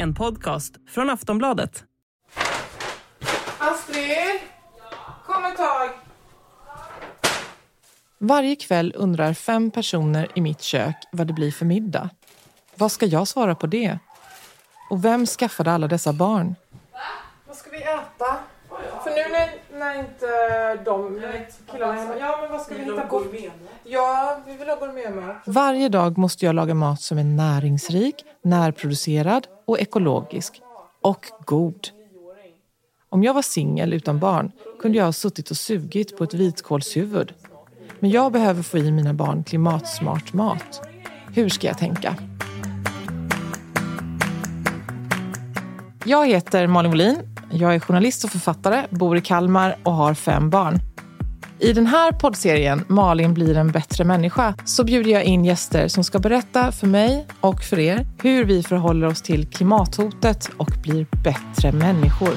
En podcast från Aftonbladet. Astrid! Kom ett tag. Varje kväll undrar fem personer i mitt kök vad det blir för middag. Vad ska jag svara på det? Och vem skaffade alla dessa barn? Vad ska vi äta? För nu när, när inte de killarna hemma. Ja, men vad ska vi hitta på? Ja, vi vill ha gourmetmat. Varje dag måste jag laga mat som är näringsrik, närproducerad och ekologisk. Och god. Om jag var singel utan barn kunde jag ha suttit och sugit på ett vitkålshuvud. Men jag behöver få i mina barn klimatsmart mat. Hur ska jag tänka? Jag heter Malin Wolin. Jag är journalist och författare, bor i Kalmar och har fem barn. I den här poddserien Malin blir en bättre människa så bjuder jag in gäster som ska berätta för mig och för er hur vi förhåller oss till klimathotet och blir bättre människor.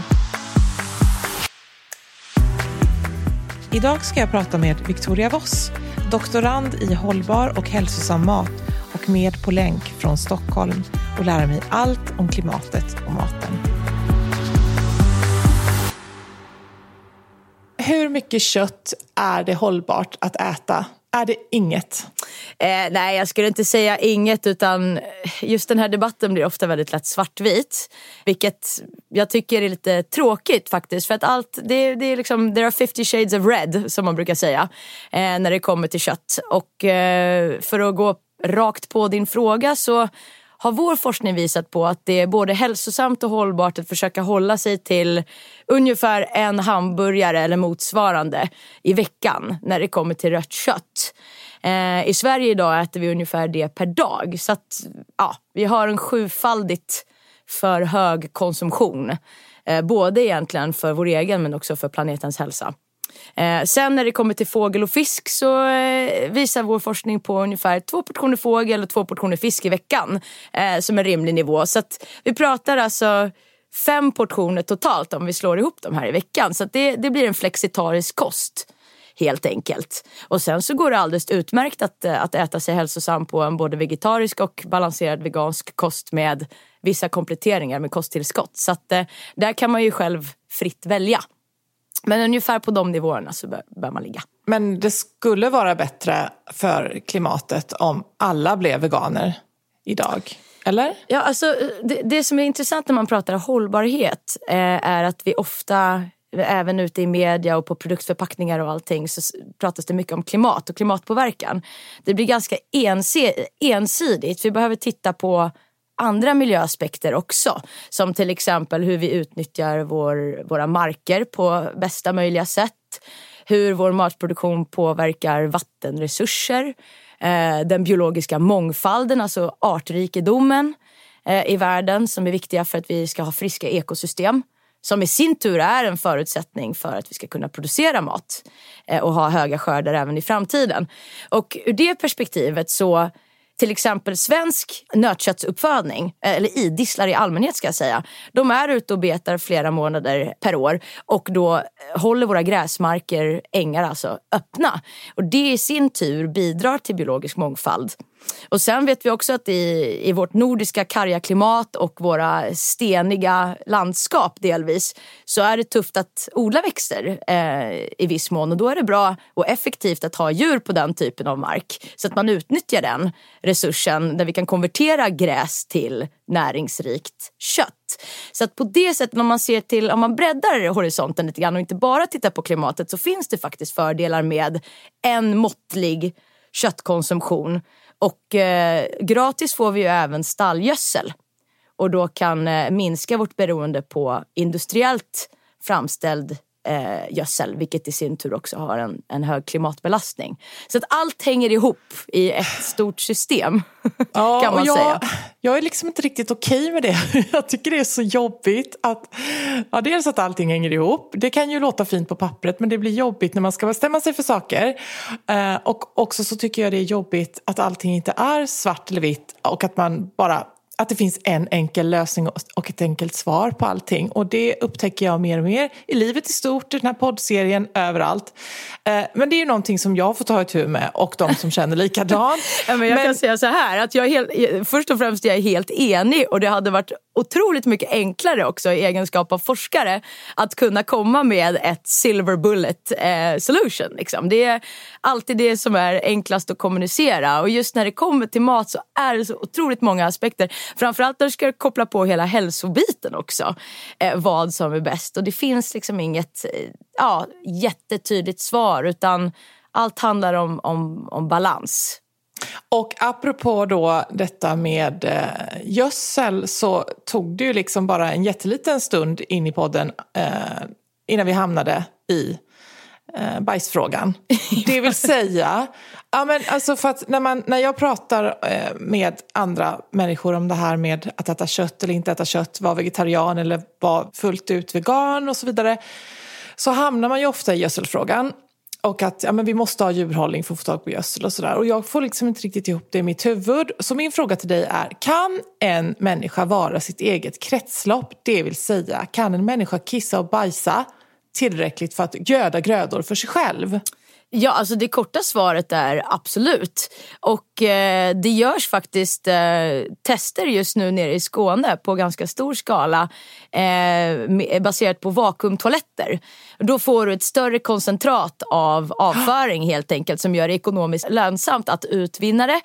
Idag ska jag prata med Victoria Voss, doktorand i hållbar och hälsosam mat och med på länk från Stockholm och lära mig allt om klimatet och maten. Hur mycket kött är det hållbart att äta? Är det inget? Eh, nej, jag skulle inte säga inget utan just den här debatten blir ofta väldigt lätt svartvit. Vilket jag tycker är lite tråkigt faktiskt. För att allt, det, det är liksom, there are 50 shades of red som man brukar säga. Eh, när det kommer till kött. Och eh, för att gå rakt på din fråga så har vår forskning visat på att det är både hälsosamt och hållbart att försöka hålla sig till ungefär en hamburgare eller motsvarande i veckan när det kommer till rött kött. Eh, I Sverige idag äter vi ungefär det per dag. Så att, ja, vi har en sjufaldigt för hög konsumtion. Eh, både egentligen för vår egen men också för planetens hälsa. Eh, sen när det kommer till fågel och fisk så eh, visar vår forskning på ungefär två portioner fågel och två portioner fisk i veckan eh, som en rimlig nivå. Så att vi pratar alltså fem portioner totalt om vi slår ihop de här i veckan. Så det, det blir en flexitarisk kost helt enkelt. Och sen så går det alldeles utmärkt att, eh, att äta sig hälsosam på en både vegetarisk och balanserad vegansk kost med vissa kompletteringar med kosttillskott. Så att eh, där kan man ju själv fritt välja. Men ungefär på de nivåerna så bör, bör man ligga. Men det skulle vara bättre för klimatet om alla blev veganer idag. Eller? Ja, alltså, det, det som är intressant när man pratar hållbarhet eh, är att vi ofta även ute i media och på produktförpackningar och allting så pratas det mycket om klimat och klimatpåverkan. Det blir ganska ensidigt. Vi behöver titta på andra miljöaspekter också. Som till exempel hur vi utnyttjar vår, våra marker på bästa möjliga sätt. Hur vår matproduktion påverkar vattenresurser. Eh, den biologiska mångfalden, alltså artrikedomen eh, i världen som är viktiga för att vi ska ha friska ekosystem som i sin tur är en förutsättning för att vi ska kunna producera mat eh, och ha höga skördar även i framtiden. Och ur det perspektivet så till exempel svensk nötköttsuppfödning, eh, eller idisslar i allmänhet ska jag säga, de är ute och betar flera månader per år och då eh, håller våra gräsmarker, ängar alltså, öppna. Och det i sin tur bidrar till biologisk mångfald. Och sen vet vi också att i, i vårt nordiska karga klimat och våra steniga landskap delvis så är det tufft att odla växter eh, i viss mån och då är det bra och effektivt att ha djur på den typen av mark så att man utnyttjar den resursen där vi kan konvertera gräs till näringsrikt kött. Så att på det sättet om man ser till, om man breddar horisonten lite grann och inte bara tittar på klimatet så finns det faktiskt fördelar med en måttlig köttkonsumtion och eh, gratis får vi ju även stallgödsel. Och då kan eh, minska vårt beroende på industriellt framställd eh, gödsel vilket i sin tur också har en, en hög klimatbelastning. Så att allt hänger ihop i ett stort system Ja, kan man jag, säga. Jag är liksom inte riktigt okej med det. Jag tycker det är så jobbigt att... Ja, dels att allting hänger ihop. Det kan ju låta fint på pappret men det blir jobbigt när man ska bestämma sig för saker. Eh, och också så tycker jag det är jobbigt att allting inte är svart eller vitt och att man bara att det finns en enkel lösning och ett enkelt svar på allting. Och det upptäcker jag mer och mer i livet i stort, i den här poddserien, överallt. Eh, men det är ju någonting som jag får ta itu med och de som känner likadant. Ja, men jag Men- kan säga så här, att jag helt, först och främst jag är helt enig och det hade varit otroligt mycket enklare också i egenskap av forskare att kunna komma med ett silver bullet eh, solution. Liksom. Det är alltid det som är enklast att kommunicera och just när det kommer till mat så är det så otroligt många aspekter. Framförallt när du ska koppla på hela hälsobiten också. Eh, vad som är bäst och det finns liksom inget eh, ja, jättetydligt svar utan allt handlar om, om, om balans. Och apropå då detta med eh, gödsel så tog det ju liksom bara en jätteliten stund in i podden eh, innan vi hamnade i eh, bajsfrågan. Det vill säga, ja, men alltså för att när, man, när jag pratar eh, med andra människor om det här med att äta kött eller inte äta kött, vara vegetarian eller vara fullt ut vegan och så vidare, så hamnar man ju ofta i gödselfrågan. Och att ja, men vi måste ha djurhållning för att få tag på gödsel och sådär. Och jag får liksom inte riktigt ihop det i mitt huvud. Så min fråga till dig är, kan en människa vara sitt eget kretslopp? Det vill säga, kan en människa kissa och bajsa tillräckligt för att göda grödor för sig själv? Ja, alltså det korta svaret är absolut. Och eh, det görs faktiskt eh, tester just nu nere i Skåne på ganska stor skala eh, baserat på vakuumtoaletter. Då får du ett större koncentrat av avföring helt enkelt som gör det ekonomiskt lönsamt att utvinna det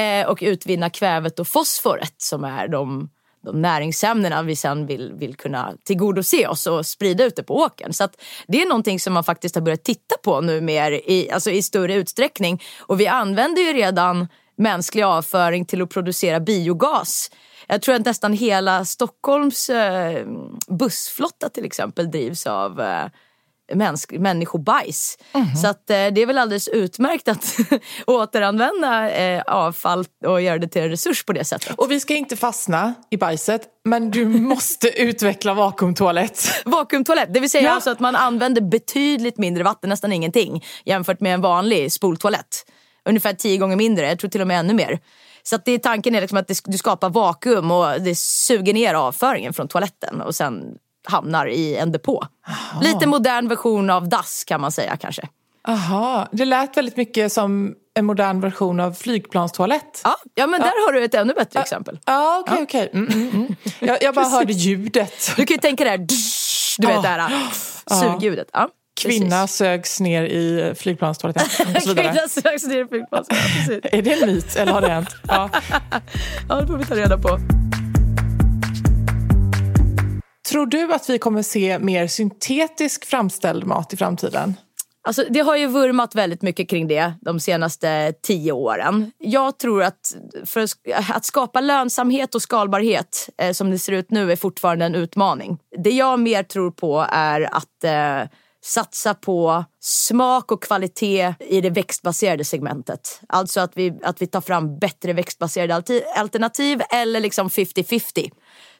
eh, och utvinna kvävet och fosforet som är de de näringsämnena vi sen vill, vill kunna tillgodose oss och sprida ute på åkern. Så att det är någonting som man faktiskt har börjat titta på nu mer i, alltså i större utsträckning. Och vi använder ju redan mänsklig avföring till att producera biogas. Jag tror att nästan hela Stockholms eh, bussflotta till exempel drivs av eh, mänsk- människobajs. Så att, eh, det är väl alldeles utmärkt att återanvända eh, avfall och göra det till en resurs på det sättet. Och vi ska inte fastna i bajset, men du måste utveckla vakuumtoalett. Vakuumtoalett, det vill säga Ja. alltså att man använder betydligt mindre vatten, nästan ingenting, jämfört med en vanlig spoltoalett. Ungefär tio gånger mindre, jag tror till och med ännu mer. Så att det, tanken är liksom att det, du skapar vakuum och det suger ner avföringen från toaletten och sen hamnar i en depå. Lite modern version av dass kan man säga kanske. Aha, det lät väldigt mycket som en modern version av flygplanstoalett. Ja, ja men där har du ett ännu bättre exempel. Ja, okej, okej. Mm, mm, mm. Jag, jag bara hörde ljudet. Du kan ju tänka dig du vet det här sugljudet. Ja, Kvinna sögs ner i flygplanstoaletten och så vidare. Kvinna söks ner i. Ja, precis. Är det en myt eller har det hänt? Ja. Ja, det får vi ta reda på. Tror du att vi kommer se mer syntetisk framställd mat i framtiden? Alltså, det har ju vurmat väldigt mycket kring det de senaste tio åren. Jag tror att för att skapa lönsamhet och skalbarhet eh, som det ser ut nu är fortfarande en utmaning. Det jag mer tror på är att eh, satsa på smak och kvalitet i det växtbaserade segmentet. Alltså att vi, att vi tar fram bättre växtbaserade alternativ eller liksom 50-50.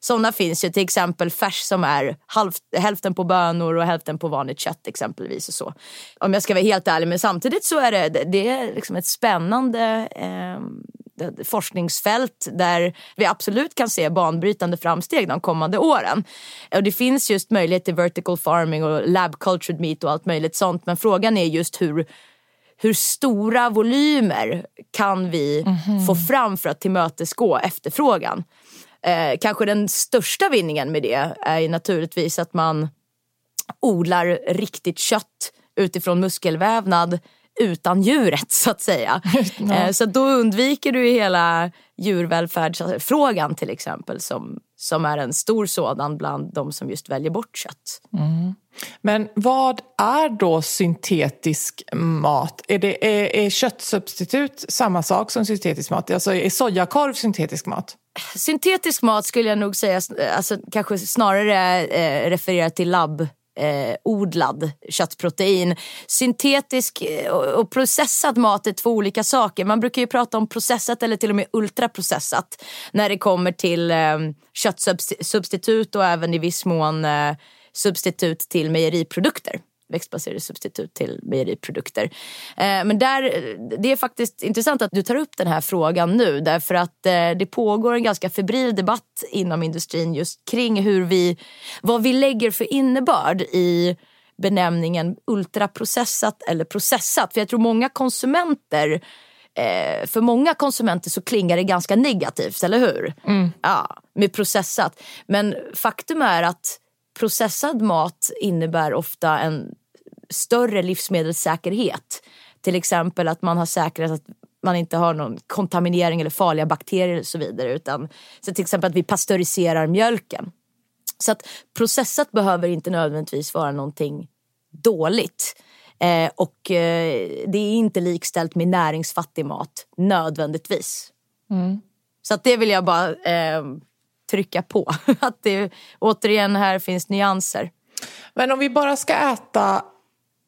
Sådana finns ju till exempel färs som är halvt, hälften på bönor och hälften på vanligt kött exempelvis. Och så. Om jag ska vara helt ärlig, men samtidigt så är det, det är liksom ett spännande eh, forskningsfält där vi absolut kan se banbrytande framsteg de kommande åren. Och det finns just möjlighet till vertical farming och lab cultured meat och allt möjligt sånt. Men frågan är just hur hur stora volymer kan vi få fram för att tillmötesgå efterfrågan? Eh, kanske den största vinningen med det är ju naturligtvis att man odlar riktigt kött utifrån muskelvävnad utan djuret så att säga. Eh, så då undviker du hela djurvälfärdsfrågan till exempel som, som är en stor sådan bland de som just väljer bort kött. Men vad är då syntetisk mat? Är, det, är, är köttsubstitut samma sak som syntetisk mat? Alltså är sojakorv syntetisk mat? Syntetisk mat skulle jag nog säga eh, alltså, kanske snarare eh, refererar till labb eh, odlad köttprotein. Syntetisk eh, och processad mat är två olika saker. Man brukar ju prata om processat eller till och med ultraprocessat när det kommer till eh, köttsubstitut och även i viss mån eh, substitut till mejeriprodukter växtbaserade substitut till mejeriprodukter. Eh, men där, det är faktiskt intressant att du tar upp den här frågan nu därför att eh, det pågår en ganska febril debatt inom industrin just kring hur vi, vad vi lägger för innebörd i benämningen ultraprocessat eller processat. För jag tror många konsumenter eh, för många konsumenter så klingar det ganska negativt, eller hur? Mm. Ja, med processat. Men faktum är att processad mat innebär ofta en större livsmedelssäkerhet. Till exempel att man har säkrat att man inte har någon kontaminering eller farliga bakterier och så vidare. Utan, så till exempel att vi pasteuriserar mjölken. Så att processat behöver inte nödvändigtvis vara någonting dåligt. Eh, och eh, det är inte likställt med näringsfattig mat nödvändigtvis. Mm. Så att det vill jag bara eh, trycka på. Att det återigen här finns nyanser. Men om vi bara ska äta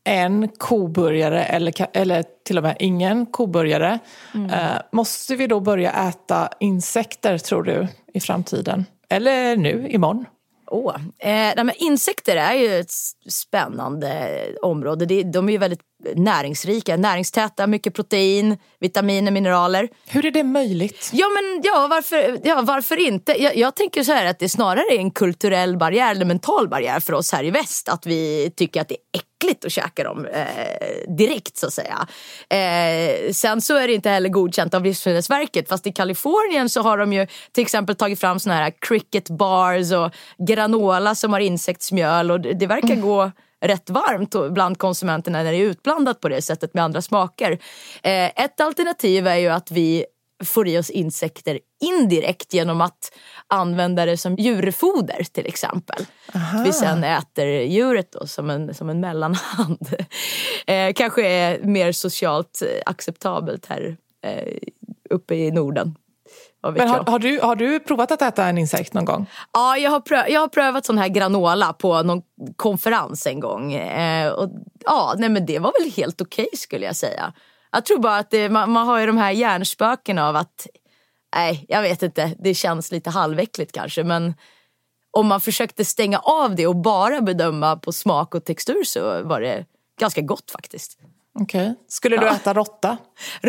en koburgare eller, eller till och med ingen koburgare. Mm. Eh, måste vi då börja äta insekter tror du i framtiden? Eller nu, imorgon? Oh. Eh, nej, insekter är ju ett spännande område. De, de är ju väldigt näringsrika, näringstäta, mycket protein, vitaminer, mineraler. Hur är det möjligt? Ja, men ja, varför, ja, varför inte? Jag, jag tänker så här att det snarare är en kulturell barriär eller mental barriär för oss här i väst. Att vi tycker att det är äckligt att käka dem eh, direkt så att säga. Eh, sen så är det inte heller godkänt av Livsmedelsverket. Fast i Kalifornien så har de ju till exempel tagit fram såna här cricket bars och granola som har insektsmjöl och det, det verkar mm. gå rätt varmt bland konsumenterna när det är utblandat på det sättet med andra smaker. Eh, ett alternativ är ju att vi får i oss insekter indirekt genom att använda det som djurfoder till exempel. Aha. Vi sen äter djuret då som en, som en mellanhand. Eh, kanske är mer socialt acceptabelt här eh, uppe i Norden. Men har, har, du, har du provat att äta en insekt någon gång? Ja, jag har, pröv, jag har prövat sån här granola på någon konferens en gång. Eh, och, ja, nej, men det var väl helt okej okay, skulle jag säga. Jag tror bara att det, man, man, har ju de här hjärnspöken av att, nej jag vet inte, det känns lite halväckligt kanske men om man försökte stänga av det och bara bedöma på smak och textur så var det ganska gott faktiskt. Okej. Okay. Skulle du ja. äta råtta?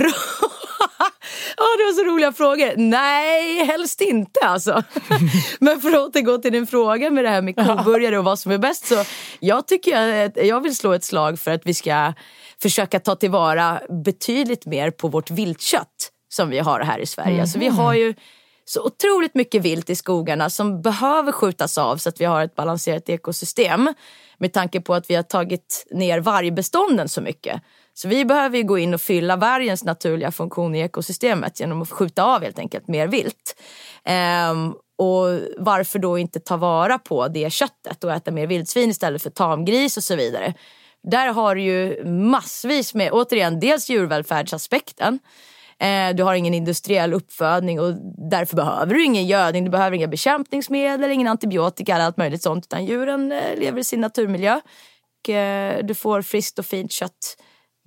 Ja, det var så roliga frågor. Nej, helst inte alltså. Men för att återgå till din fråga med det här med koburgare och vad som är bäst. Så jag tycker att jag vill slå ett slag för att vi ska försöka ta tillvara betydligt mer på vårt viltkött som vi har här i Sverige. Mm. Alltså, vi har ju så otroligt mycket vilt i skogarna som behöver skjutas av så att vi har ett balanserat ekosystem. Med tanke på att vi har tagit ner vargbestånden så mycket. Så vi behöver gå in och fylla vargens naturliga funktion i ekosystemet genom att skjuta av helt enkelt mer vilt. Ehm, och varför då inte ta vara på det köttet och äta mer vildsvin istället för tamgris och så vidare. Där har du ju massvis med, återigen, dels djurvälfärdsaspekten. Eh, du har ingen industriell uppfödning och därför behöver du ingen gödning, du behöver inga bekämpningsmedel, ingen antibiotika eller allt möjligt sånt. Utan djuren eh, lever i sin naturmiljö. Och, eh, du får friskt och fint kött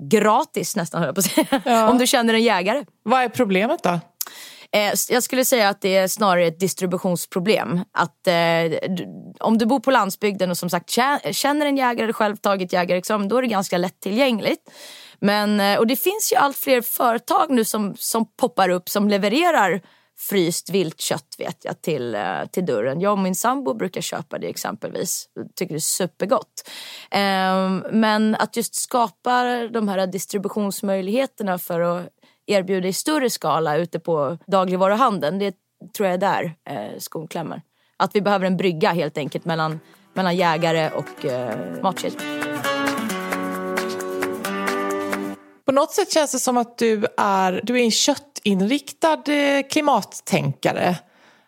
gratis nästan höll jag på att säga. Ja. Om du känner en jägare. Vad är problemet då? Eh, jag skulle säga att det är snarare ett distributionsproblem. Att, eh, om du bor på landsbygden och som sagt känner en jägare själv tagit jägarexamen då är det ganska lättillgängligt. Men, eh, och det finns ju allt fler företag nu som, som poppar upp som levererar fryst viltkött vet jag till, eh, till dörren. Jag och min sambo brukar köpa det exempelvis. Tycker det är supergott. Ehm, men att just skapa de här distributionsmöjligheterna för att erbjuda i större skala ute på dagligvaruhandeln. Det tror jag är där eh, skon klämmer. Att vi behöver en brygga helt enkelt mellan, mellan jägare och eh, matkedjor. På något sätt känns det som att du är, du är en kött eh, klimattänkare.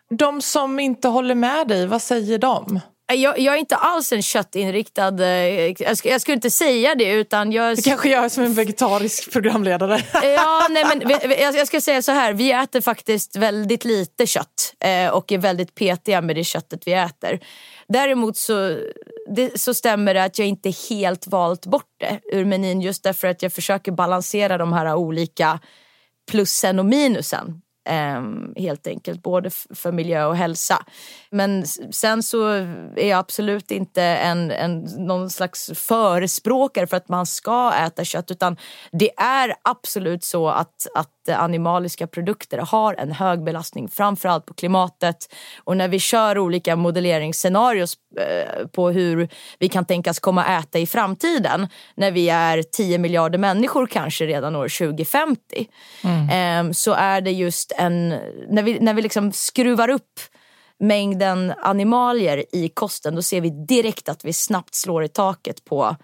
De som inte håller med dig, vad säger de? Jag, jag är inte alls en köttinriktad... eh, Jag, sk- jag skulle inte säga det utan jag... Det kanske jag är som en vegetarisk programledare. Ja, nej, men jag jag ska säga så här. Vi äter faktiskt väldigt lite kött eh, och är väldigt petiga med det köttet vi äter. Däremot så, det, så stämmer det att jag inte helt valt bort det ur menyn just därför att jag försöker balansera de här olika plussen och minusen ehm, helt enkelt, både för miljö och hälsa. Men sen så är jag absolut inte en, en, någon slags förespråkare för att man ska äta kött utan det är absolut så att, att animaliska produkter har en hög belastning framförallt på klimatet och när vi kör olika modelleringsscenarios eh, på hur vi kan tänkas komma äta i framtiden när vi är 10 miljarder människor kanske redan år 2050 eh, så är det just en, när vi, när vi liksom skruvar upp mängden animalier i kosten då ser vi direkt att vi snabbt slår i taket på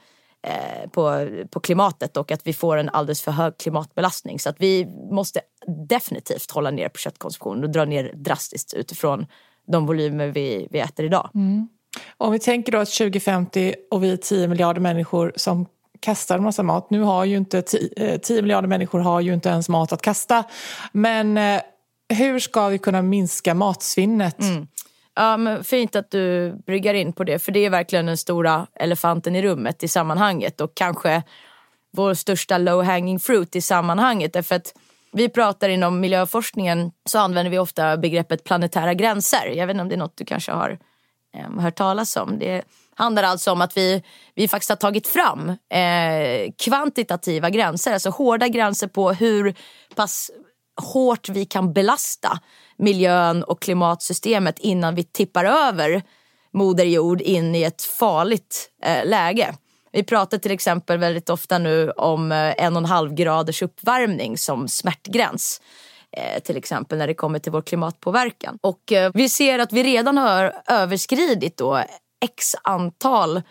eh, på, på klimatet och att vi får en alldeles för hög klimatbelastning. Så att vi måste definitivt hålla ner på köttkonsumtionen och dra ner drastiskt utifrån de volymer vi, vi äter idag. Mm. Om vi tänker då att 2050 och vi är 10 miljarder människor som kastar en massa mat. Nu har ju inte 10, 10 eh, miljarder människor har ju inte ens mat att kasta. Men eh, hur ska vi kunna minska matsvinnet? Mm. Ja, men fint att du bryggar in på det för det är verkligen den stora elefanten i rummet i sammanhanget och kanske vår största low hanging fruit i sammanhanget. Därför att vi pratar inom miljöforskningen så använder vi ofta begreppet planetära gränser. Jag vet inte om det är något du kanske har eh, hört talas om. Det handlar alltså om att vi, vi faktiskt har tagit fram eh, kvantitativa gränser, alltså hårda gränser på hur pass hårt vi kan belasta miljön och klimatsystemet innan vi tippar över Moder Jord in i ett farligt eh, läge. Vi pratar till exempel väldigt ofta nu om eh, en och en halv graders uppvärmning som smärtgräns. Eh, till exempel när det kommer till vår klimatpåverkan. Och eh, vi ser att vi redan har överskridit då x antal eh,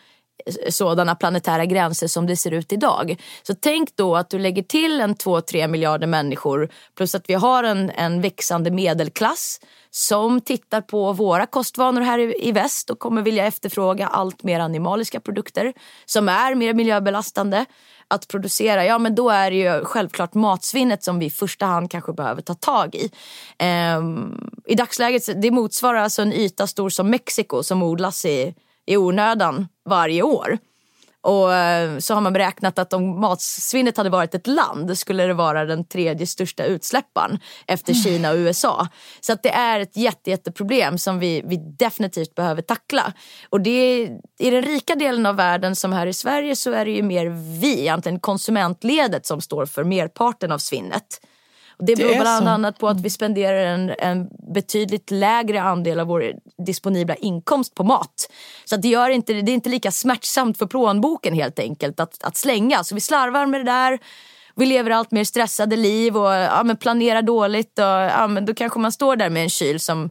sådana planetära gränser som det ser ut idag. Så tänk då att du lägger till en 2-3 miljarder människor plus att vi har en, en växande medelklass som tittar på våra kostvanor här i, i väst och kommer vilja efterfråga allt mer animaliska produkter som är mer miljöbelastande att producera, ja men då är det ju självklart matsvinnet som vi i första hand kanske behöver ta tag i. Ehm, I dagsläget, det motsvarar alltså en yta stor som Mexiko som odlas i, i onödan varje år. Och eh, så har man beräknat att om matsvinnet hade varit ett land skulle det vara den tredje största utsläpparen efter Kina och USA. Så att det är ett jätte, jätteproblem som vi, vi definitivt behöver tackla. Och det är, i den rika delen av världen som här i Sverige så är det ju mer vi, egentligen konsumentledet som står för merparten av svinnet. Det beror är bland så. annat på att vi spenderar en, en betydligt lägre andel av vår disponibla inkomst på mat. Så det, gör inte, det är inte lika smärtsamt för plånboken helt enkelt att, att slänga. Så vi slarvar med det där. Vi lever allt mer stressade liv och ja, men planerar dåligt. Och, ja, men då kanske man står där med en kyl som,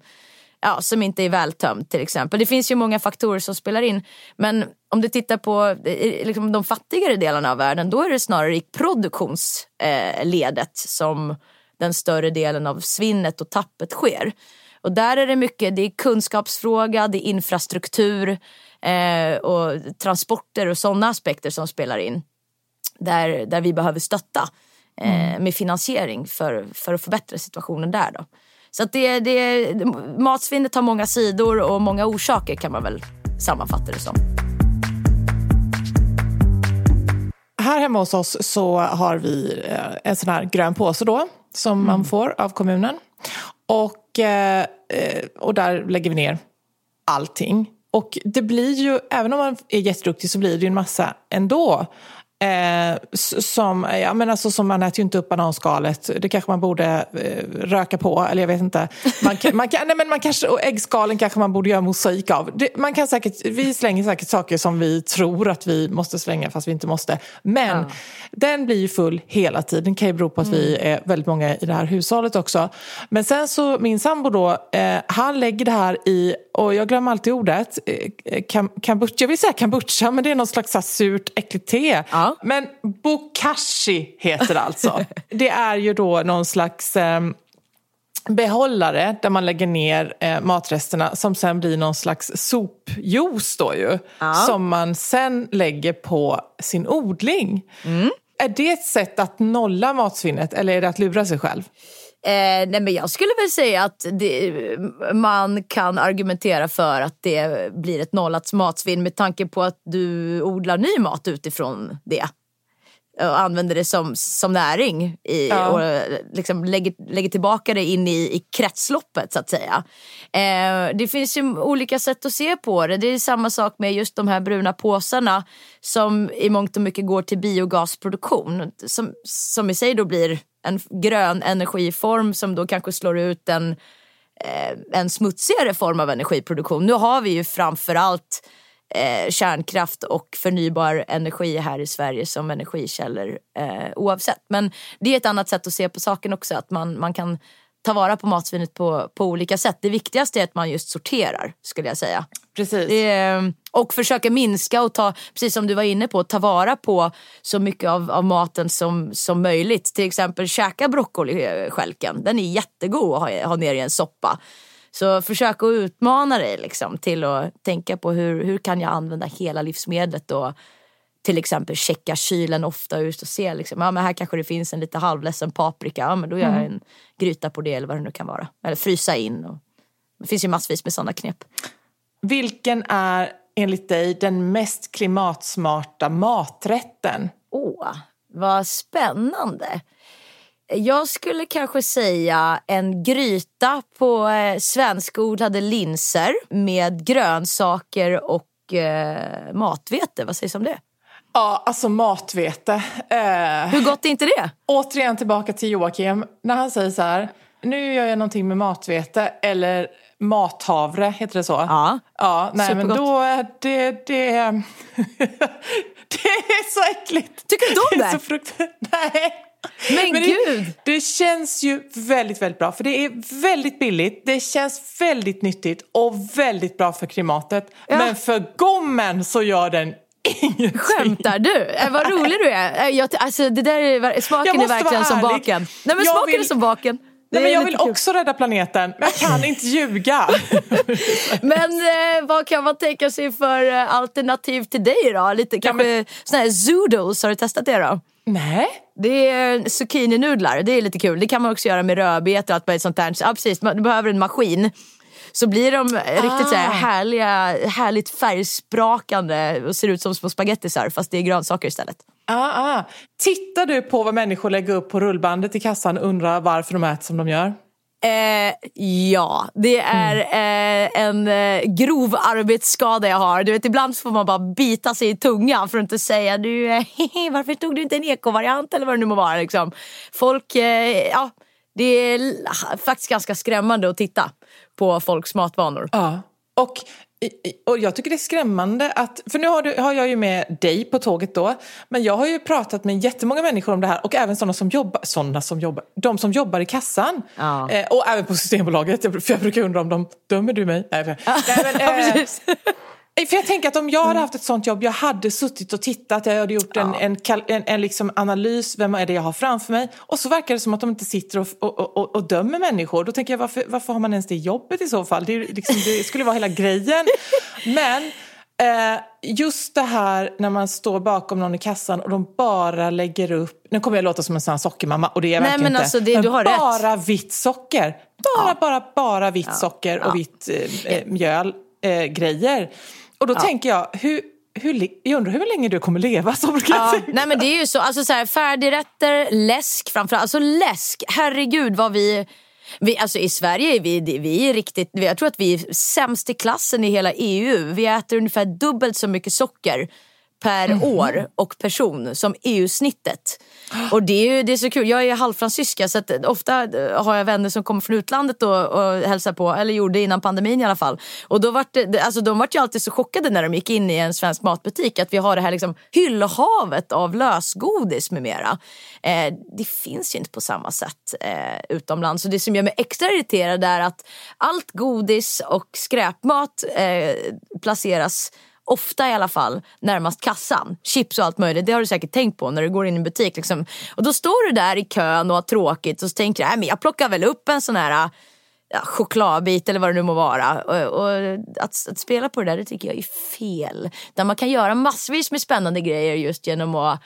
ja, som inte är vältömd till exempel. Det finns ju många faktorer som spelar in. Men om du tittar på eh, liksom, de fattigare delarna av världen då är det snarare i produktionsledet som den större delen av svinnet och tappet sker. Och där är det mycket, det är kunskapsfråga, det är infrastruktur eh, och transporter och sådana aspekter som spelar in. Där, där vi behöver stötta eh, med finansiering för, för att förbättra situationen där. Då. Så att det, det, matsvinnet har många sidor och många orsaker kan man väl sammanfatta det som. Här hemma hos oss så har vi eh, en sån här grön påse då som man får av kommunen. Och, eh, eh, och där lägger vi ner allting. Och det blir ju, även om man är jätteduktig så blir det ju en massa ändå. Eh, som, ja, men alltså, som man äter ju inte upp bananskalet. Det kanske man borde eh, röka på, eller jag vet inte. Man, kan, man, kan, nej, men man kanske, och äggskalen kanske man borde göra mosaik av. Det, man kan säkert, vi slänger säkert saker som vi tror att vi måste slänga fast vi inte måste. Men den blir ju full hela tiden. Det kan ju bero på att vi är väldigt många i det här hushållet också. Men sen så, min sambo då, eh, han lägger det här i, och jag glömmer alltid ordet, eh, kam, kombucha, jag vill säga kombucha men det är något slags så här surt äckligt te. Ja. Men bokashi heter det alltså. det är ju då någon slags... ehm, behållare där man lägger ner eh, matresterna som sen blir någon slags sopjuice då ju. Ja. Som man sen lägger på sin odling. Är det ett sätt att nolla matsvinnet eller är det att lura sig själv? Eh, nej men jag skulle väl säga att det, man kan argumentera för att det blir ett nollat matsvinn med tanke på att du odlar ny mat utifrån det. Och använder det som, som näring i, Ja. och liksom lägger, lägger tillbaka det in i, i kretsloppet så att säga. Eh, det finns ju olika sätt att se på det. Det är samma sak med just de här bruna påsarna som i mångt och mycket går till biogasproduktion. Som, som i sig då blir en grön energiform som då kanske slår ut en, eh, en smutsigare form av energiproduktion. Nu har vi ju framförallt eh, kärnkraft och förnybar energi här i Sverige som energikällor eh, oavsett. Men det är ett annat sätt att se på saken också, att man, man kan ta vara på matsvinnet på, på olika sätt. Det viktigaste är att man just sorterar skulle jag säga. Precis. Är, och försöka minska och ta, precis som du var inne på, ta vara på så mycket av, av maten som, som möjligt. Till exempel käka broccolistjälken. Den är jättegod att ha, ha ner i en soppa. Så försök att utmana dig liksom, till att tänka på hur, hur kan jag använda hela livsmedlet och till exempel checka kylen ofta ut och se liksom, ja, men här kanske det finns en lite halvledsen paprika. Ja, men då gör jag en gryta på det eller vad det nu kan vara. Eller frysa in. Och, det finns ju massvis med sådana knep. Vilken är enligt dig den mest klimatsmarta maträtten? Åh, vad spännande. Jag skulle kanske säga en gryta på eh, svenskodlade linser med grönsaker och eh, matvete. Vad sägs om det? Ja, alltså matvete. Eh, Hur gott är inte det? återigen tillbaka till Joakim. När han säger så här, nu gör jag någonting med matvete eller mathavre, heter det så? Ja. Ja, nej men då är det, det, det är så äckligt. Tycker du inte om det? är det? så fruktansvärt. Nej. Men det, gud! Det känns ju väldigt, väldigt bra. För det är väldigt billigt, det känns väldigt nyttigt och väldigt bra för klimatet. Ja. Men för gommen så gör den ingenting. Skämtar du? Eh, vad rolig du är. Eh, Jag, alltså, det där är, smaken är verkligen som baken. Nej men Jag smaken vill- är som baken. Nej, men jag vill också rädda planeten, men jag kan inte ljuga. Men eh, vad kan man tänka sig för eh, alternativ till dig då? Lite kanske såna här zoodles, har du testat det då? Nej. Det är zucchininudlar, det är lite kul. Det kan man också göra med rödbetor och allt möjligt sånt där. Ja precis, man- behöver en maskin. Så blir de eh, riktigt så här Ah. härliga, härligt färgsprakande och ser ut som små spagettisar fast det är grönsaker istället. Ah, ah. Tittar du på vad människor lägger upp på rullbandet i kassan och undrar varför de äter som de gör? Eh, ja, det är eh, en eh, grov arbetsskada jag har. Du vet, ibland får man bara bita sig i tungan för att inte säga du, eh, varför tog du inte en ekovariant eller vad det nu må vara. Liksom. Folk, eh, ja, det är faktiskt ganska skrämmande att titta på folks matvanor. Ja. Och, och jag tycker det är skrämmande att, för nu har, du, har jag ju med dig på tåget då, men jag har ju pratat med jättemånga människor om det här och även sådana som jobbar, sådana som jobbar, de som jobbar i kassan. Ja. Eh, och även på Systembolaget, för jag brukar undra om de, dömer du mig? Nej, men, eh, För jag tänker att om jag hade haft ett sånt jobb, jag hade suttit och tittat, jag hade gjort en, en, kal- en, en liksom analys, vem är det jag har framför mig? Och så verkar det som att de inte sitter och, och, och, och dömer människor. Då tänker jag, varför, varför har man ens det jobbet i så fall? Det, liksom, det skulle vara hela grejen. Men eh, just det här när man står bakom någon i kassan och de bara lägger upp, nu kommer jag låta som en sån sockermamma och det är jag Nej, verkligen men inte. alltså, det- har rätt. bara vitt socker. Bara, Ja. bara, bara vitt socker och Ja. vitt eh, eh, mjöl, eh, grejer. Och då tänker jag, hur, hur, jag undrar hur länge du kommer leva jag Ja, nej men det är ju så, alltså så här, färdigrätter, läsk framförallt. Alltså läsk, herregud vad vi... Vi, alltså I Sverige är vi, vi är riktigt, jag tror att vi är sämst i klassen i hela EU. Vi äter ungefär dubbelt så mycket socker per Mhm. år och person som EU-snittet. Och det är, ju, det är så kul, jag är halvfransyska så att ofta eh, har jag vänner som kommer från utlandet och, och hälsar på, eller gjorde innan pandemin i alla fall. Och då vart det, alltså de vart ju alltid så chockade när de gick in i en svensk matbutik att vi har det här liksom hyllhavet av lösgodis med mera. Eh, det finns ju inte på samma sätt eh, utomlands. Och det som gör mig extra irriterad är att allt godis och skräpmat eh, placeras ofta i alla fall, närmast kassan. Chips och allt möjligt, det har du säkert tänkt på när du går in i en butik. Liksom. Och då står du där i kön och har tråkigt och så tänker du, jag plockar väl upp en sån här ja, chokladbit eller vad det nu må vara. Och, och att, att, spela på det där det tycker jag är fel. Där man kan göra massvis med spännande grejer just genom att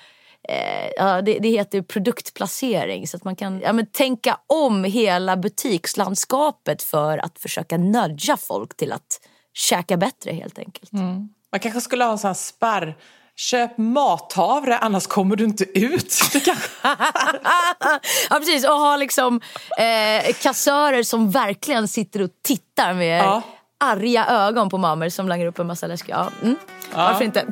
eh, ja, det, det, heter produktplacering. Så att man kan ja, men tänka om hela butikslandskapet för att försöka nudga folk till att käka bättre helt enkelt. Mm. Man kanske skulle ha en sån här spärr Köp mathavre annars kommer du inte ut. ja precis och ha liksom eh, kassörer som verkligen sitter och tittar med ja. arga ögon på mammor som langar upp en massa läsk. Ja, mm. ja. Varför inte?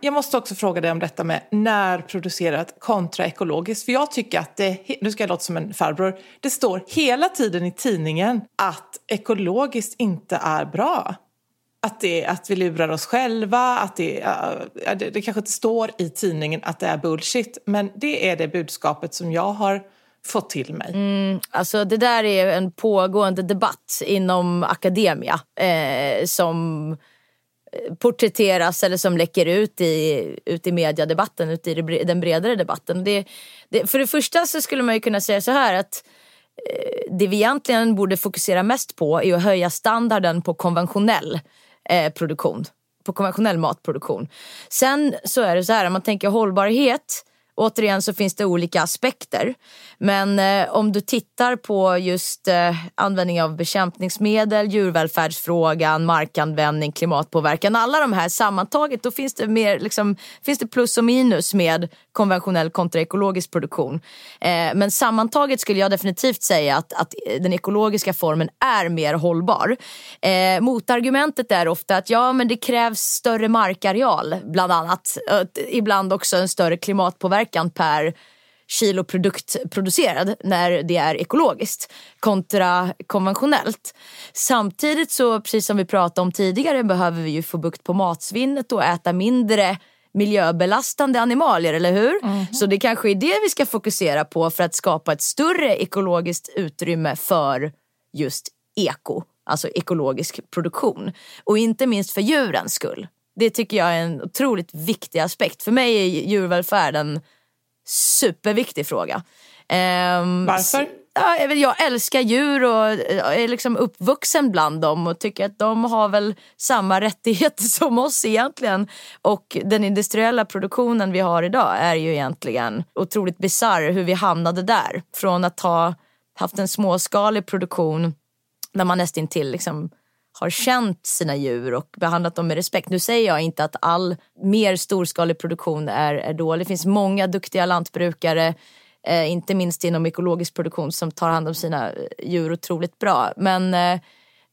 Jag måste också fråga dig om detta med närproducerat kontra ekologiskt. För jag tycker att det, nu ska jag låta som en farbror, det står hela tiden i tidningen att ekologiskt inte är bra att, det, att vi lurar oss själva, att det, uh, det, det kanske inte står i tidningen att det är bullshit men det är det budskapet som jag har fått till mig. Mm, alltså det där är en pågående debatt inom akademia eh, som eh, porträtteras eller som läcker ut i, ut i mediedebatten, ut i den bredare debatten. Det, det, för det första så skulle man ju kunna säga så här att Eh, det vi egentligen borde fokusera mest på är att höja standarden på konventionell eh, produktion. På konventionell matproduktion. Sen så är det så här, om man tänker hållbarhet Återigen så finns det olika aspekter. Men eh, om du tittar på just eh, användning av bekämpningsmedel, djurvälfärdsfrågan, markanvändning, klimatpåverkan. Alla de här sammantaget, då finns det, mer, liksom, finns det plus och minus med konventionell kontra ekologisk produktion. Eh, men sammantaget skulle jag definitivt säga att, att eh, den ekologiska formen är mer hållbar. Eh, motargumentet är ofta att ja, men det krävs större markareal bland annat. Ibland också en större klimatpåverkan per kilo produkt producerad när det är ekologiskt kontra konventionellt. Samtidigt så, precis som vi pratade om tidigare, behöver vi ju få bukt på matsvinnet och äta mindre miljöbelastande animalier, eller hur? Mm. Så det kanske är det vi ska fokusera på för att skapa ett större ekologiskt utrymme för just eko, alltså ekologisk produktion. Och inte minst för djurens skull. Det tycker jag är en otroligt viktig aspekt. För mig är djurvälfärd en superviktig fråga. Um, Varför? jag älskar djur och är liksom uppvuxen bland dem och tycker att de har väl samma rättigheter som oss egentligen. Och den industriella produktionen vi har idag är ju egentligen otroligt bisarr hur vi hamnade där. Från att ha haft en småskalig produktion där man nästintill liksom har känt sina djur och behandlat dem med respekt. Nu säger jag inte att all mer storskalig produktion är, är dålig. Det finns många duktiga lantbrukare eh, inte minst inom ekologisk produktion som tar hand om sina eh, djur otroligt bra. Men eh,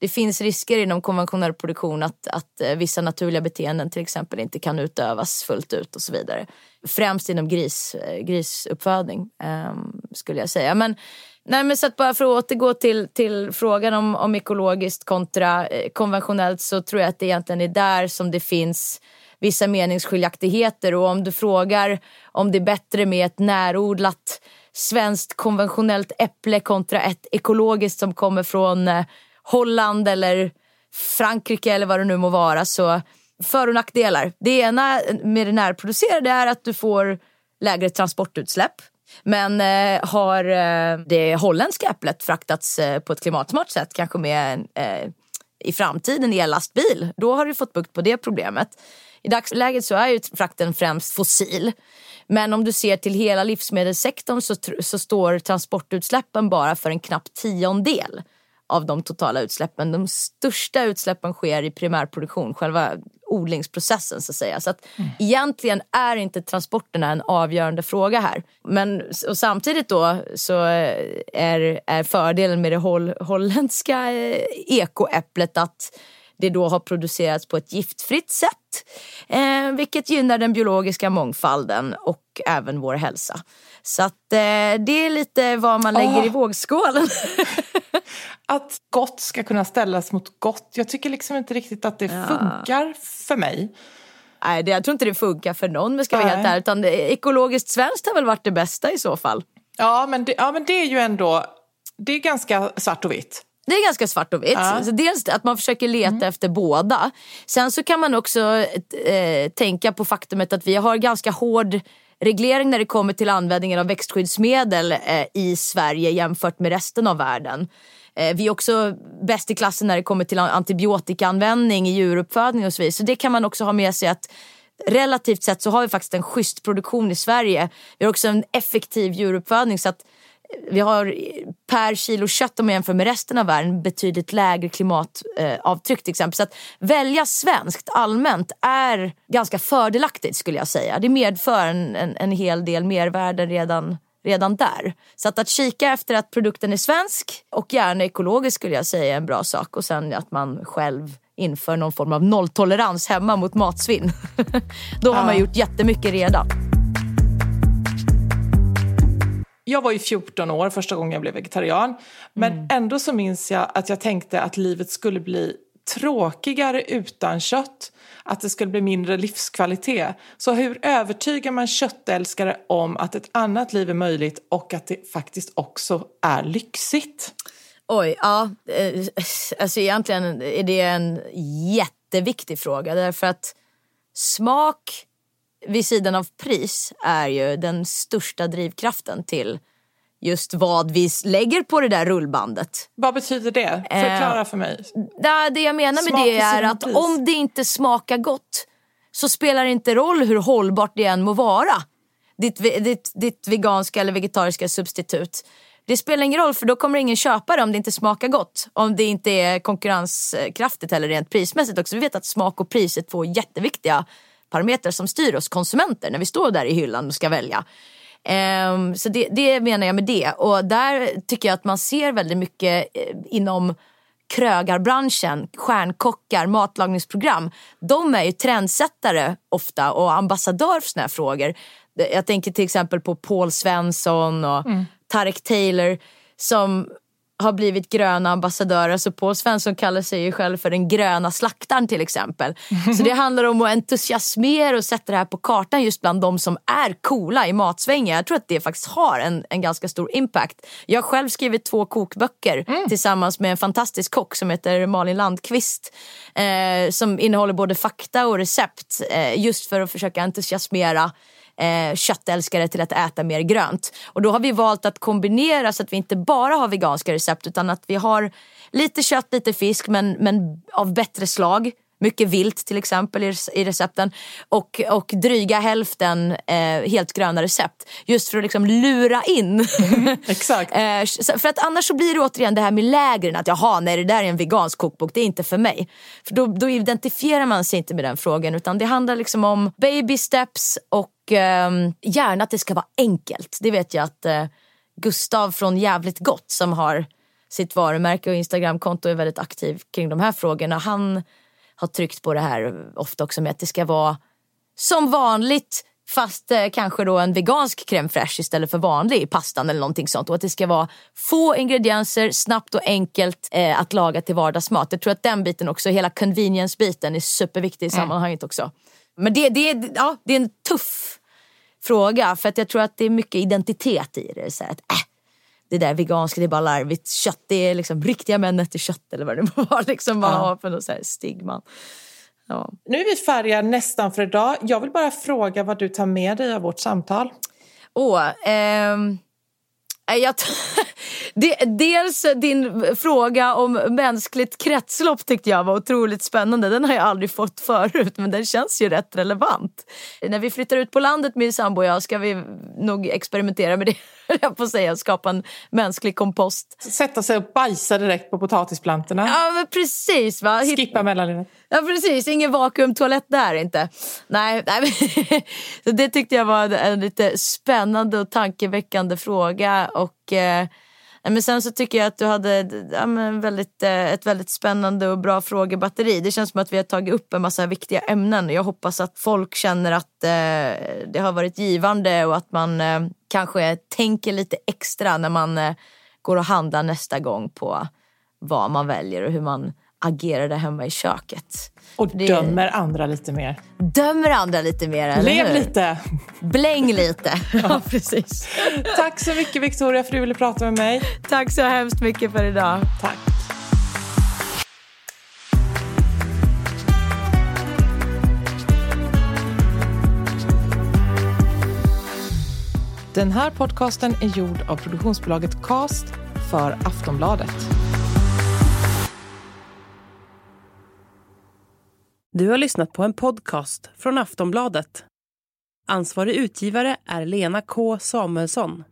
det finns risker inom konventionell produktion att, att eh, vissa naturliga beteenden till exempel inte kan utövas fullt ut och så vidare. Främst inom gris, eh, grisuppfödning eh, skulle jag säga. Men, nej, men så att bara för att återgå till, till frågan om, om ekologiskt kontra eh, konventionellt så tror jag att det egentligen är där som det finns vissa meningsskiljaktigheter och om du frågar om det är bättre med ett närodlat svenskt konventionellt äpple kontra ett ekologiskt som kommer från eh, Holland eller Frankrike eller vad det nu må vara så för och nackdelar. Det ena med det närproducerade är att du får lägre transportutsläpp. Men eh, har eh, det holländska äpplet fraktats eh, på ett klimatsmart sätt, kanske med eh, i framtiden ellastbil, då har du fått bukt på det problemet. I dagsläget så är ju frakten främst fossil. Men om du ser till hela livsmedelssektorn så, så står transportutsläppen bara för en knapp tiondel av de totala utsläppen. De största utsläppen sker i primärproduktion, själva odlingsprocessen så att säga. Så att mm. egentligen är inte transporterna en avgörande fråga här. Men och samtidigt då så är, är fördelen med det holl, holländska eh, ekoäpplet att det då har producerats på ett giftfritt sätt. Eh, vilket gynnar den biologiska mångfalden och även vår hälsa. Så att eh, det är lite vad man lägger oh. i vågskålen. att gott ska kunna ställas mot gott. Jag tycker liksom inte riktigt att det ja. funkar för mig. Nej, det, jag tror inte det funkar för någon jag ska vara helt. Utan ekologiskt svenskt har väl varit det bästa i så fall. Ja, men det, ja, men det är ju ändå det är ganska svart och vitt. Det är ganska svart och vitt. Ja. Så dels att man försöker leta efter båda. Sen så kan man också eh, tänka på faktumet att vi har ganska hård reglering när det kommer till användningen av växtskyddsmedel eh, i Sverige jämfört med resten av världen. Eh, vi är också bäst i klassen när det kommer till antibiotikaanvändning i djuruppfödning och så vidare. Så det kan man också ha med sig att relativt sett så har vi faktiskt en schysst produktion i Sverige. Vi har också en effektiv djuruppfödning så att vi har per kilo kött om man jämför med resten av världen betydligt lägre klimatavtryck till exempel. Så att välja svenskt allmänt är ganska fördelaktigt skulle jag säga. Det medför en, en, en hel del mervärden redan redan där. Så att, att kika efter att produkten är svensk och gärna ekologisk skulle jag säga är en bra sak. Och sen att man själv inför någon form av nolltolerans hemma mot matsvinn. Då har man gjort jättemycket redan. Jag var ju 14 år första gången jag blev vegetarian. Men Mm. ändå så minns jag att jag tänkte att livet skulle bli tråkigare utan kött. Att det skulle bli mindre livskvalitet. Så hur övertygar man köttälskare om att ett annat liv är möjligt och att det faktiskt också är lyxigt? Oj, ja. eh, Alltså egentligen är det en jätteviktig fråga. Därför att smak vid sidan av pris är ju den största drivkraften till just vad vi lägger på det där rullbandet. Vad betyder det? Förklara för mig. Ja, det jag menar med Smak det är att pris. om det inte smakar gott så spelar det inte roll hur hållbart det än må vara. Ditt, ditt, ditt veganska eller vegetariska substitut. Det spelar ingen roll för då kommer ingen köpa det om det inte smakar gott. Om det inte är konkurrenskraftigt eller rent prismässigt också. Vi vet att smak och pris är två jätteviktiga parametrar som styr oss konsumenter när vi står där i hyllan och ska välja. Ehm, så det, det menar jag med det. Och där tycker jag att man ser väldigt mycket eh, inom krögarbranschen, stjärnkockar, matlagningsprogram. De är ju trendsättare ofta och ambassadör för såna här frågor. Jag tänker till exempel på Paul Svensson och Tarek Taylor som har blivit gröna ambassadörer. Så Paul Svensson kallar sig ju själv för den gröna slaktaren till exempel. Så det handlar om att entusiasmera och sätta det här på kartan just bland de som är coola i matsvängen. Jag tror att det faktiskt har en, en ganska stor impact. Jag har själv skrivit två kokböcker tillsammans med en fantastisk kock som heter Malin Landqvist. Eh, som innehåller både fakta och recept eh, just för att försöka entusiasmera eh, köttälskare till att äta mer grönt. Och då har vi valt att kombinera så att vi inte bara har veganska recept utan att vi har lite kött, lite fisk men, men av bättre slag. Mycket vilt till exempel i recepten. Och, och dryga hälften eh, helt gröna recept. Just för att liksom lura in. Exakt. Eh, för att annars så blir det återigen det här med lägren. Att jaha, nej det där är en vegansk kokbok, det är inte för mig. För då, då identifierar man sig inte med den frågan. Utan det handlar liksom om baby steps och ehm, gärna att det ska vara enkelt. Det vet jag att eh, Gustav från Jävligt Gott som har sitt varumärke och Instagramkonto är väldigt aktiv kring de här frågorna. Han har tryckt på det här ofta också med att det ska vara som vanligt fast eh, kanske då en vegansk crème fraîche istället för vanlig i pastan eller någonting sånt. Och att det ska vara få ingredienser, snabbt och enkelt eh, att laga till vardagsmat. Jag tror att den biten också, hela convenience-biten är superviktig i sammanhanget också. Men det, det, ja, det är en tuff fråga för att jag tror att det är mycket identitet i det. Så att, äh, det där veganska det är bara larvigt. Kött det är liksom riktiga män äter kött eller vad det må vara. Liksom man Ja. har för något så stigma. Ja. Nu är vi färdiga nästan för idag. Jag vill bara fråga vad du tar med dig av vårt samtal. Åh, ehm, jag dels din fråga om mänskligt kretslopp tyckte jag var otroligt spännande. Den har jag aldrig fått förut men den känns ju rätt relevant. När vi flyttar ut på landet min sambo och jag ska vi nog experimentera med det höll Jag på att säga, skapa en mänsklig kompost. Sätta sig och bajsa direkt på potatisplantorna. Ja men precis va. Hitt- Skippa mellanlivet. Ja precis, ingen vakuumtoalett där inte. Nej, nej så det tyckte jag var en, lite spännande och tankeväckande fråga. Och, eh, men sen så tycker jag att du hade ja, väldigt, eh, ett väldigt spännande och bra frågebatteri. Det känns som att vi har tagit upp en massa viktiga ämnen. Jag hoppas att folk känner att eh, det har varit givande och att man eh, kanske tänker lite extra när man eh, går och handlar nästa gång på vad man väljer och hur man agerar där hemma i köket. Och Det- dömer andra lite mer. Dömer andra lite mer, eller Lev hur? lite! Bläng lite. Ja, precis. Tack så mycket Victoria för att du ville prata med mig. Tack så hemskt mycket för idag. Tack. Den här podcasten är gjord av produktionsbolaget Cast för Aftonbladet. Du har lyssnat på en podcast från Aftonbladet. Ansvarig utgivare är Lena K Samuelsson.